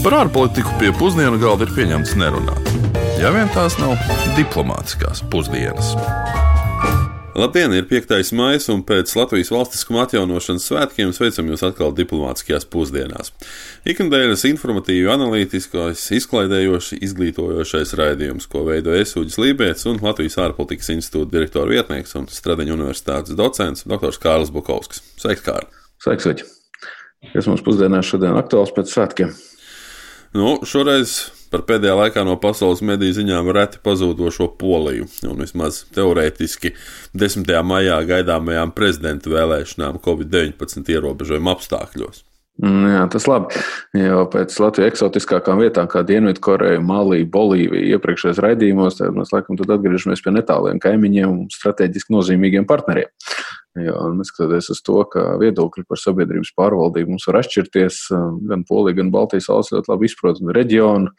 Par ārpolitiku pie pusdienu galda ir pieņemts nerunāt. Ja vien tās nav diplomātiskās pusdienas. Labdien, ir 5. maija, un pēc Latvijas valstiskuma atjaunošanas svētkiem sveicam jūs atkal diplomātiskajās pusdienās. Ikdienas informatīvi, analītiskais, izklaidējošs, izglītojošais raidījums, ko veido Esūģis Lībijams un Latvijas ārpolitikas institūta direktora vietnieks un Stradeņa universitātes docents dr. Kārlis Bukovskis. Sveiks, Kārl! Sveiks, Sveiki! Kas mums pusdienās šodien aktuāls pēc svētkiem? Nu, šoreiz par pēdējā laikā no pasaules mediju ziņām reti pazūdošo Poliju, un vismaz teorētiski 10. maijā gaidāmajām prezidenta vēlēšanām Covid-19 ierobežojuma apstākļos. Mm, jā, tas labi. Jo pēc Latvijas eksotiskākām vietām, kā Dienvidkoreja, Malī, Bolīvija, iepriekšējos raidījumos, tad mēs laikam atgriežamies pie netāliem kaimiņiem un strateģiski nozīmīgiem partneriem. Jo, neskatoties uz to, ka viedokļi par sabiedrības pārvaldību mums var atšķirties, gan Polija, gan Baltijas valsts ļoti labi izprot reģionu,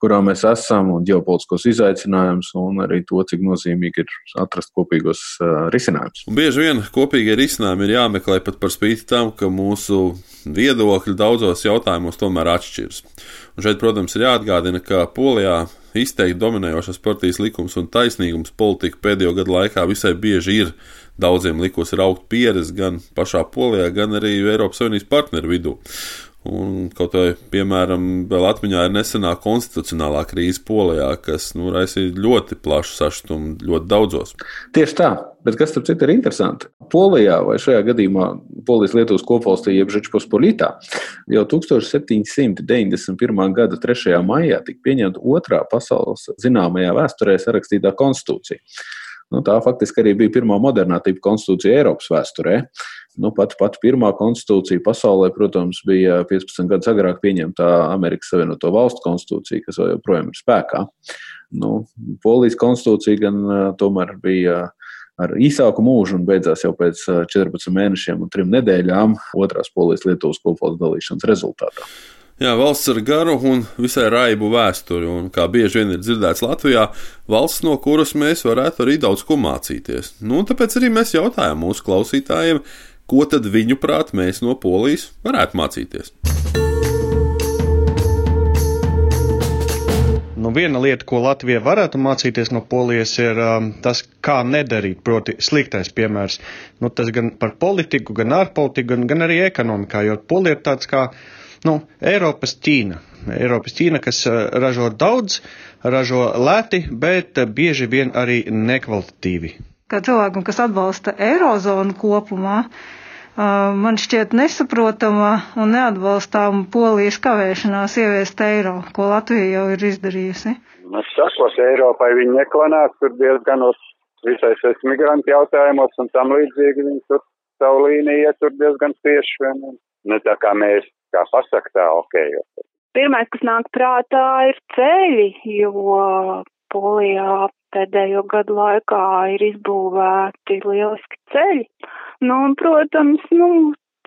kurā mēs esam, un ģeopolitiskos izaicinājumus, un arī to, cik nozīmīgi ir atrast kopīgos uh, risinājumus. Bieži vien kopīgie risinājumi ir jāmeklē pat par spīti tam, ka mūsu viedokļi daudzos jautājumos tomēr atšķiras. Un šeit, protams, ir jāatgādina, ka Polijā izteikti dominējošas partijas likums un taisnīgums politika pēdējo gadu laikā visai bieži ir daudziem likusi raukt pieredzi gan pašā Polijā, gan arī Eiropas Savienības partneru vidū. Un kaut vai, piemēram, vēl atmiņā ir nesenā konstitucionālā krīze Polijā, kas nu, raisīja ļoti plašu sašutumu ļoti daudzos. Tieši tā, bet kas tam citam ir interesanti? Polijā, vai šajā gadījumā Polijas-Lietuvas kopvalstī, jeb Žečpospolitā, jau 1791. gada 3. maijā tika pieņemta otrā pasaules zināmajā vēsturē sarakstītā konstitūcija. Nu, tā faktiski arī bija pirmā modernā tipa konstitūcija Eiropas vēsturē. Nu, pat, pat pirmā konstitūcija pasaulē, protams, bija 15 gadus agrāk pieņemta Amerikas Savienoto Valstu konstitūcija, kas joprojām ir spēkā. Nu, Polijas konstitūcija gan tomēr bija ar īsāku mūžu un beidzās jau pēc 14 mēnešiem un 3 nedēļām otrās Polijas-Lietuvas kopvalsts dalīšanas rezultātā. Jā, valsts ar garu un visai raibu vēsturi, un kā bieži vien ir dzirdēts Latvijā, valsts, no kuras mēs varētu arī daudz ko mācīties. Nu, tāpēc arī mēs jautājām mūsu klausītājiem, ko tad viņu prāt mēs no Polijas varētu mācīties. Nu, viena lieta, ko Latvija varētu mācīties no polijas, ir um, tas, kā nedarīt. Proti, sliktais piemērs. Nu, tas gan par politiku, gan ārpolitiku, gan, gan arī ekonomikā. Jo polija ir tāds kā nu, Eiropas Ķīna. Eiropas Ķīna, kas uh, ražo daudz, ražo lēti, bet uh, bieži vien arī nekvalitatīvi. Kā cilvēkam, kas atbalsta Eirozonu kopumā, man šķiet nesaprotama un neatbalstāma polijas kavēšanās ieviest eiro, ko Latvija jau ir izdarījusi. Es sakos, Eiropai viņi neklanās tur diezgan uz visais migrantu jautājumos un tam līdzīgi viņi tur savu līniju tur diezgan tieši vien. Ne tā kā mēs, kā pasaka tā, ok. Pirmais, kas nāk prātā, ir ceļi, jo Polijā pēdējo gadu laikā ir izbūvēti lieliski ceļi. Nu, un, protams, nu,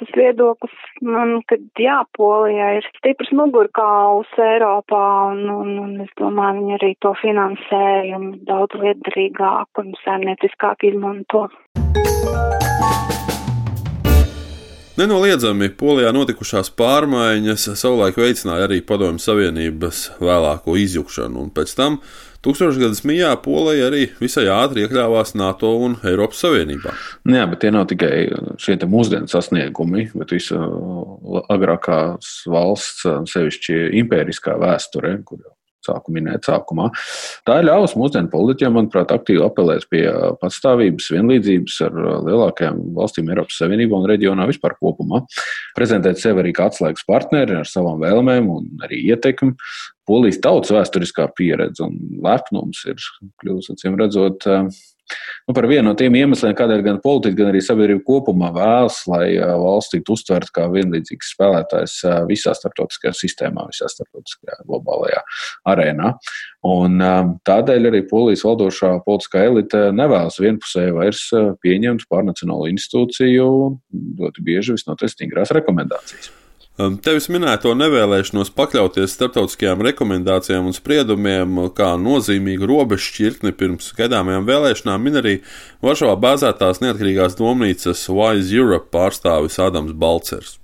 tas viedoklis man, ka jā, Polijā ir stiprs mugurkauls Eiropā, un, un, un es domāju, viņi arī to finansējumu daudz lietderīgāk un saimnieciskāk izmanto. Nenoliedzami Polijā notikušās pārmaiņas savulaik veicināja arī Padomju Savienības vēlāko izjukšanu, un pēc tam Tūkstošgadus mijā Polija arī visai ātri iekļāvās NATO un Eiropas Savienībā. Nu jā, bet tie nav tikai šie mūsdienu sasniegumi, bet visa agrākās valsts, sevišķi impēriskā vēsture, kur jau sāku minēt sākumā. Tā ir ļaus mūsdienu politiķiem, manuprāt, aktīvi apelēt pie patstāvības, vienlīdzības ar lielākajām valstīm Eiropas Savienībā un reģionā vispār kopumā. Prezentēt sevi arī kā atslēgas partneri ar savām vēlmēm un arī ietekmi. Polijas tautas vēsturiskā pieredze un lepnums ir kļuvusi, acīm redzot, nu, par vienu no tiem iemesliem, kādēļ gan politiķi, gan arī sabiedrība kopumā vēlas, lai valsts tiktu uztverta kā vienlīdzīgs spēlētājs visā starptautiskajā sistēmā, visā starptautiskajā globālajā arēnā. Un, tādēļ arī polijas valdošā politiskā elite nevēlas vienpusēji vairs pieņemt pārnacionālo institūciju ļoti bieži visnotaļ stingrās rekomendācijas. Tevis minēto nevēlēšanos pakļauties starptautiskajām rekomendācijām un spriedumiem kā nozīmīgu robežu šķirtni pirms gaidāmajām vēlēšanām min arī Varšavā bāzētās neatkarīgās domnīcas Wise Europe pārstāvis Adams Balcers.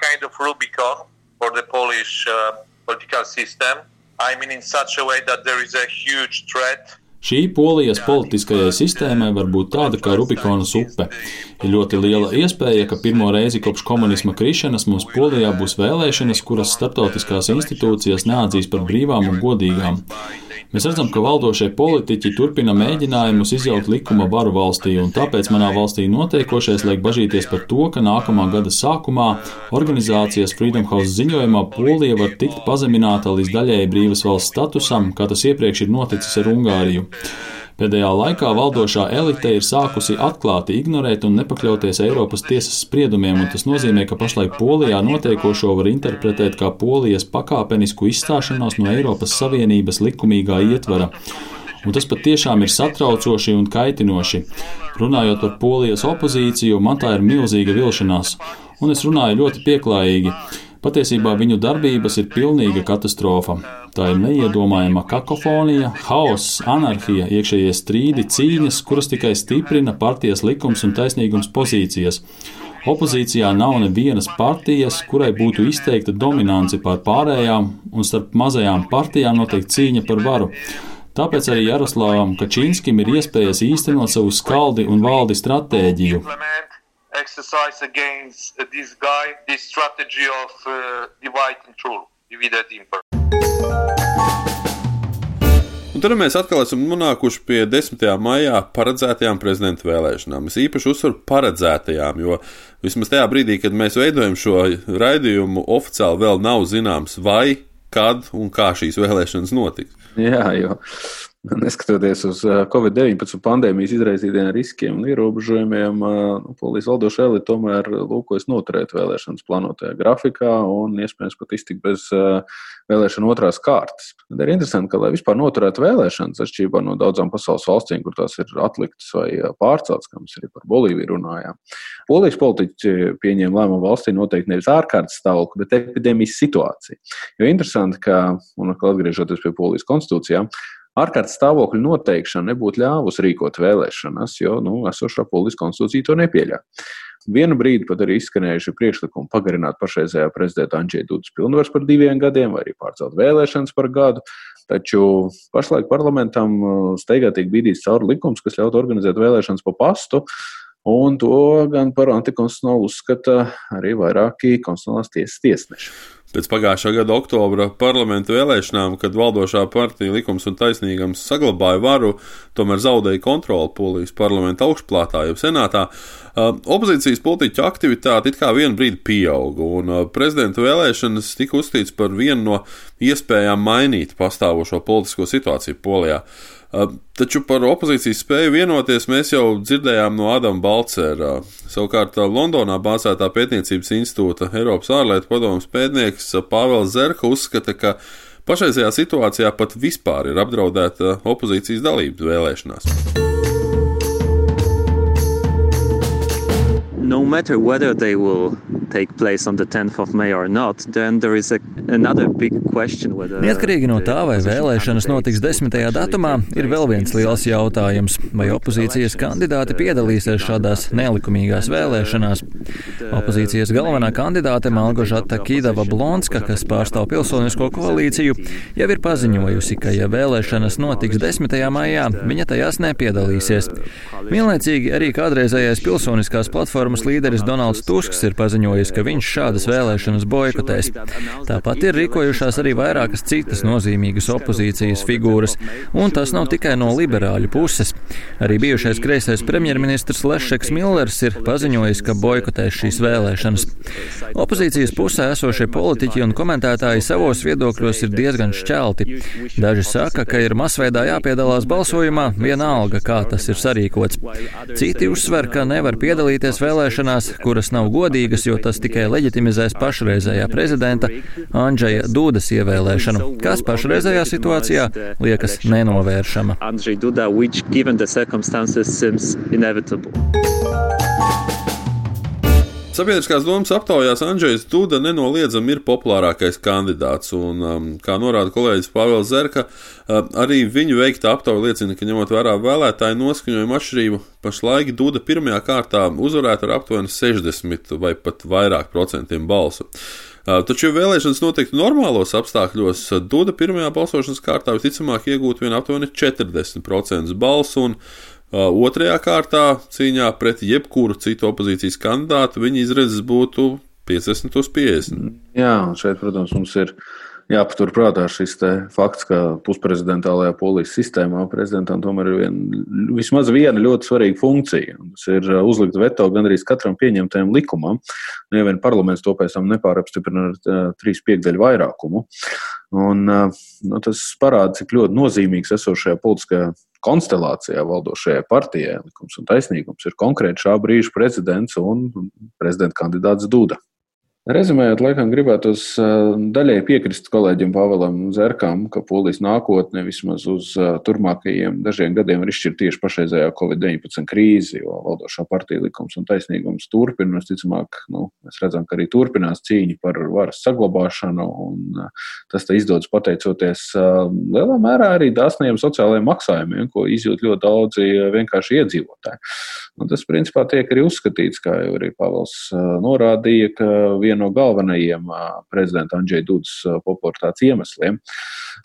kind of Rubicon for the Polish uh, political system. I mean, in such a way that there is a huge threat Šī polijas politiskajai sistēmai var būt tāda kā Rubikonas upe. Ir ļoti liela iespēja, ka pirmo reizi kopš komunisma krišanas mums Polijā būs vēlēšanas, kuras starptautiskās institūcijas neatzīs par brīvām un godīgām. Mēs redzam, ka valdošie politiķi turpina mēģinājumus izjaut likuma varu valstī, un tāpēc manā valstī notiekošais liek bažīties par to, ka nākamā gada sākumā organizācijas Freedom House ziņojumā Polija var tikt pazemināta līdz daļēji brīvas valsts statusam, kā tas iepriekš ir noticis ar Ungāriju. Pēdējā laikā valdošā elite ir sākusi atklāti ignorēt un nepakļauties Eiropas tiesas spriedumiem, un tas nozīmē, ka pašlaik Polijā notiekošo var interpretēt kā Polijas pakāpenisku izstāšanos no Eiropas Savienības likumīgā ietvara. Un tas patiešām ir satraucoši un kaitinoši. Runājot par polijas opozīciju, man tā ir milzīga vilšanās, un es runāju ļoti pieklājīgi. Patiesībā viņu darbības ir pilnīga katastrofa. Tā ir neiedomājama kakofonija, haoss, anarhija, iekšējie strīdi, cīņas, kuras tikai stiprina partijas likums un taisnīgums pozīcijas. Opozīcijā nav nevienas partijas, kurai būtu izteikta dominance pār pārējām, un starp mazajām partijām notiek cīņa par varu. Tāpēc arī Jaroslavam Kačīnskim ir iespējas īstenot savu skaldi un valdi stratēģiju exercise against this guy, this strategy of uh, divide and rule, divide impera. Un tad mēs atkal esam nonākuši pie 10. maijā paredzētajām prezidenta vēlēšanām. Es īpaši uzsveru paredzētajām, jo vismaz tajā brīdī, kad mēs veidojam šo raidījumu, oficiāli vēl nav zināms, vai, kad un kā šīs vēlēšanas notiks. Jā, jo Neskatoties uz Covid-19 pandēmijas izraisītiem riskiem un ierobežojumiem, nu, polijas valdošā elite tomēr lūkojas noturēt vēlēšanas plānotajā grafikā un iespējams pat iztikt bez vēlēšanu otrās kārtas. Tad ir interesanti, ka, lai vispār noturētu vēlēšanas, atšķirībā no daudzām pasaules valstīm, kur tās ir atliktas vai pārceltas, kā mēs arī par Bolīviju runājām, polijas politiķi pieņēma lēmumu valstī noteikti nevis ārkārtas stāvokli, bet epidēmijas situāciju. Jo interesanti, ka, un atgriežoties pie polijas konstitūcijām, ārkārtas stāvokļa noteikšana nebūtu ļāvusi rīkot vēlēšanas, jo nu, esošā polijas konstitūcija to nepieļauj. Vienu brīdi pat arī izskanējuši priekšlikumi pagarināt pašreizējā prezidenta Andrzeja Dudas pilnvars par diviem gadiem, vai arī pārcelt vēlēšanas par gadu. Taču pašlaik parlamentam uh, steigā tiek bīdīts cauri likums, kas ļautu organizēt vēlēšanas pa pastu. Un to gan par antikonstitucionālu uzskata arī vairāki konstitucionālās tiesas tiesneši. Pēc pagājušā gada oktobra parlamentu vēlēšanām, kad valdošā partija likums un taisnīgums saglabāja varu, tomēr zaudēja kontroli polijas parlamenta augšplātā, jau senātā, opozīcijas politiķu aktivitāte it kā vienu brīdi pieauga, un prezidenta vēlēšanas tika uzskatīts par vienu no iespējām mainīt pastāvošo politisko situāciju Polijā. Taču par opozīcijas spēju vienoties mēs jau dzirdējām no Adama Balcera. Savukārt Londonā bāzētā pētniecības institūta Eiropas ārlietu padomus pētnieks Pāvils Zerka uzskata, ka pašreizajā situācijā pat vispār ir apdraudēta opozīcijas dalība vēlēšanās. No matter whether they will take place on the 10th of May or not, then there is a, another big question whether. Neatkarīgi no tā, vai vēlēšanas notiks 10. datumā, ir vēl viens liels jautājums, vai opozīcijas kandidāti piedalīsies šādās nelikumīgās vēlēšanās. Opozīcijas galvenā kandidāte Malgožata Kīdava Blonska, kas pārstāv pilsonisko koalīciju, jau ir paziņojusi, ka, ja vēlēšanas notiks 10. maijā, viņa tajās nepiedalīsies. Vienlaicīgi arī kādreizējais pilsoniskās platformas Savienības līderis Donalds Tusks ir paziņojis, ka viņš šādas vēlēšanas boikotēs. Tāpat ir rīkojušās arī vairākas citas nozīmīgas opozīcijas figūras, un tas nav tikai no liberāļu puses. Arī bijušais kreisais premjerministrs Lešeks Millers ir paziņojis, ka boikotēs šīs vēlēšanas. Opozīcijas pusē esošie politiķi un komentētāji savos viedokļos ir diezgan šķelti. Daži saka, ka ir masveidā jāpiedalās balsojumā, vienalga, kā tas ir sarīkots. Citi uzsver, ka nevar piedalīties vēlēšanās vēlēšanās, kuras nav godīgas, jo tas tikai leģitimizēs pašreizējā prezidenta Andžeja Dūdas ievēlēšanu, kas pašreizējā situācijā liekas nenovēršama. Sabiedriskās domas aptaujās Andrzejs Duda nenoliedzami ir populārākais kandidāts, un, um, kā norāda kolēģis Pāvils Zerka, uh, arī viņu veikta aptauja liecina, ka ņemot vērā vēlētāju noskaņojumu atšķirību, pašlaik Duda pirmajā kārtā uzvarētu ar aptuveni 60 vai pat vairāk procentiem balsu. Uh, taču, ja vēlēšanas notiktu normālos apstākļos, Duda pirmajā balsošanas kārtā visticamāk iegūtu vien aptuveni 40% balsu, un otrajā kārtā cīņā pret jebkuru citu opozīcijas kandidātu viņa izredzes būtu 50 uz 50. Jā, un šeit, protams, mums ir jāpaturprātā šis fakts, ka pusprezidentālajā polijas sistēmā prezidentam tomēr ir vien, vismaz viena ļoti svarīga funkcija. Tas ir uzlikt veto gandrīz katram pieņemtajam likumam. Nevienu parlaments to pēc tam nepārapstiprina ar trīs piekdaļu vairākumu. Un, nu, tas parāda, cik ļoti nozīmīgs esošajā politiskajā konstelācijā valdošajai partijai, likums un taisnīgums, ir konkrēti šā brīža prezidents un prezidenta kandidāts Duda. Rezumējot, laikam gribētos daļai piekrist kolēģim Pavelam Zerkam, ka polijas nākotne vismaz uz turpmākajiem dažiem gadiem ir izšķirta tieši pašreizējā Covid-19 krīze, jo valdošā partija likums un taisnīgums turpina. Mēs ticamāk, nu, mēs redzam, ka arī turpinās cīņa par varas saglabāšanu, un tas izdodas pateicoties lielā mērā arī dāsniem sociālajiem maksājumiem, ko izjūt ļoti daudzi vienkārši iedzīvotāji. Un tas, principā, tiek arī uzskatīts, kā jau arī Pāvils norādīja, ka viena no galvenajiem prezidenta Andrzeja Dudas popularitātes iemesliem.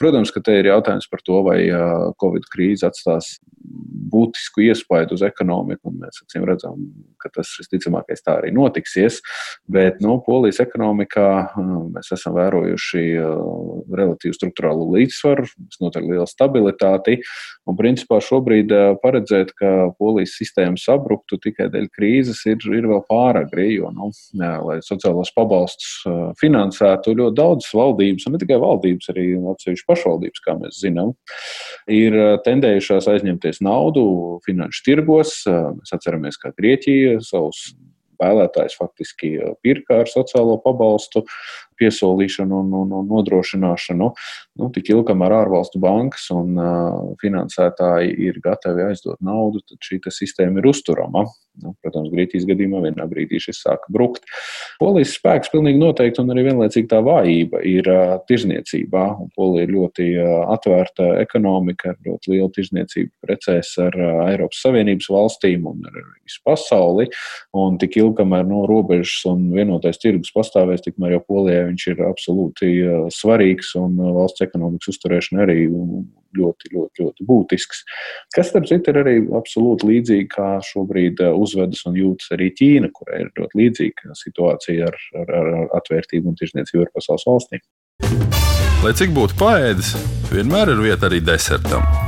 Protams, ka te ir jautājums par to, vai Covid krīze atstās būtisku iespaidu uz ekonomiku, un mēs acīm redzam, ka tas visticamākais tā arī notiksies. Bet nu, polijas ekonomikā mēs esam vērojuši relatīvu struktūrālu līdzsvaru, visnotaļ lielu stabilitāti, un principā šobrīd paredzēt, ka polijas sistēma sabruktu tikai dēļ krīzes ir, ir vēl pāragri, jo, nu, jā, lai sociālos pabalstus finansētu ļoti daudzas valdības, un ne tikai valdības, arī atsevišķi pašvaldības, kā mēs zinām, ir tendējušās aizņemties naudu finanšu tirgos. Mēs atceramies, kā Grieķija savus vēlētājs faktiski pirka ar sociālo pabalstu piesolīšanu un, un, un nodrošināšanu. Nu, tik ilgi, kamēr ārvalstu bankas un finansētāji ir gatavi aizdot naudu, tad šī sistēma ir uzturama. Nu, protams, Grieķijas gadījumā vienā brīdī šis sāka brukt. Polijas spēks pilnīgi noteikti un arī vienlaicīgi tā vājība ir uh, tirzniecībā. Polija ir ļoti uh, atvērta ekonomika ar ļoti lielu tirzniecību precēs ar uh, Eiropas Savienības valstīm un ar visu pasauli. Un tik ilgi, kamēr no robežas un vienotais tirgus pastāvēs, tikmēr jau Polijai viņš ir absolūti svarīgs un valsts ekonomikas uzturēšana arī ļoti, ļoti, ļoti būtisks. Kas, starp citu, ir arī absolūti līdzīgi, kā šobrīd uzvedas un jūtas arī Ķīna, kurai ir ļoti līdzīga situācija ar, ar, ar atvērtību un tirzniecību ar pasaules valstīm. Lai cik būtu paēdis, vienmēr ir vieta arī desertam.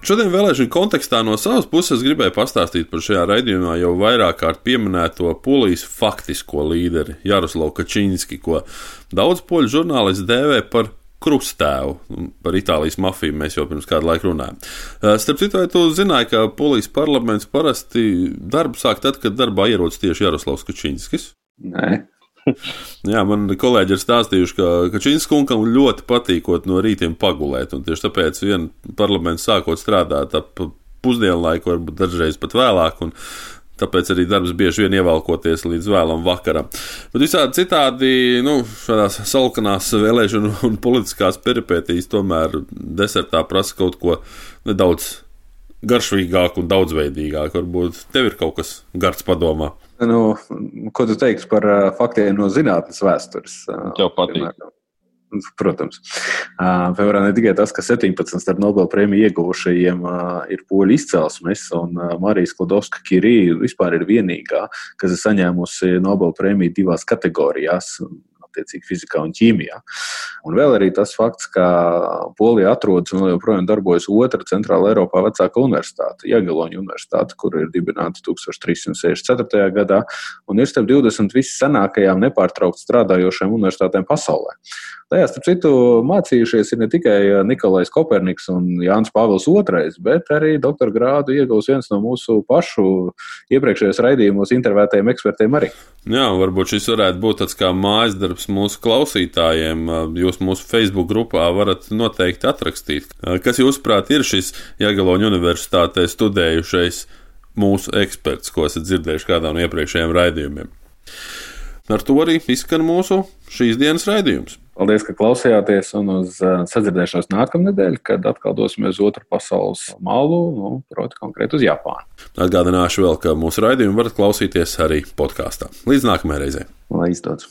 Šodien vēlēšanu kontekstā no savas puses gribēju pastāstīt par šajā raidījumā jau vairāk kārt pieminēto polijas faktisko līderi Jaroslavu Kačinski, ko daudz poļu žurnālisti dēvē par krustēvu. Par Itālijas mafiju mēs jau pirms kāda laika runājām. Starp citu, vai tu zināji, ka polijas parlaments parasti darbu sāk tad, kad darbā ierodas tieši Jaroslavs Kačinskis? Nē. Jā, man kolēģi ir stāstījuši, ka Kačinskungam ļoti patīkot no rītiem pagulēt, un tieši tāpēc vien parlaments sākot strādāt ap pusdienlaiku, varbūt dažreiz pat vēlāk, un tāpēc arī darbs bieži vien ievelkoties līdz vēlam vakaram. Bet visādi citādi, nu, šādās salkanās vēlēšanu un politiskās peripētīs tomēr desertā prasa kaut ko nedaudz garšīgāku un daudzveidīgāku. Varbūt tev ir kaut kas gards padomā. Nu, ko tu teiksi par uh, faktiem no zinātnes vēstures? Uh, Tev patīk. Piemēram. Protams. Uh, piemēram, ne tikai tas, ka 17 starp Nobela prēmiju ieguvušajiem ir poļu izcelsmes, un uh, Marijas Klodovska Kirija vispār ir vienīgā, kas ir saņēmusi Nobela prēmiju divās kategorijās attiecīgi fizikā un ķīmijā. Un vēl arī tas fakts, ka Polija atrodas un joprojām darbojas otra centrāla Eiropā vecāka universitāte, Jēgeloņa universitāte, kur ir dibināta 1364. gadā un ir starp 20 vissenākajām nepārtraukti strādājošajām universitātēm pasaulē. Tajā, starp citu, mācījušies ir ne tikai Nikolais Koperniks un Jānis Pāvils II, bet arī doktora grādu iegūs viens no mūsu pašu iepriekšējos raidījumos intervētējiem ekspertiem arī. Jā, varbūt šis varētu būt tāds kā mājas darbs mūsu klausītājiem. Jūs mūsu Facebook grupā varat noteikti atrakstīt, kas jūsuprāt ir šis Jēgaloņa universitātē studējušais mūsu eksperts, ko esat dzirdējuši kādā no iepriekšējiem raidījumiem. Ar to arī izskan mūsu šīs dienas raidījums. Paldies, ka klausījāties, un uz sadzirdēšanos nākamnedēļ, kad atkal dosimies otru pasaules malu, nu, proti, konkrēti uz Japānu. Atgādināšu vēl, ka mūsu raidījumu varat klausīties arī podkāstā. Līdz nākamajai reizei! Lai izdodas!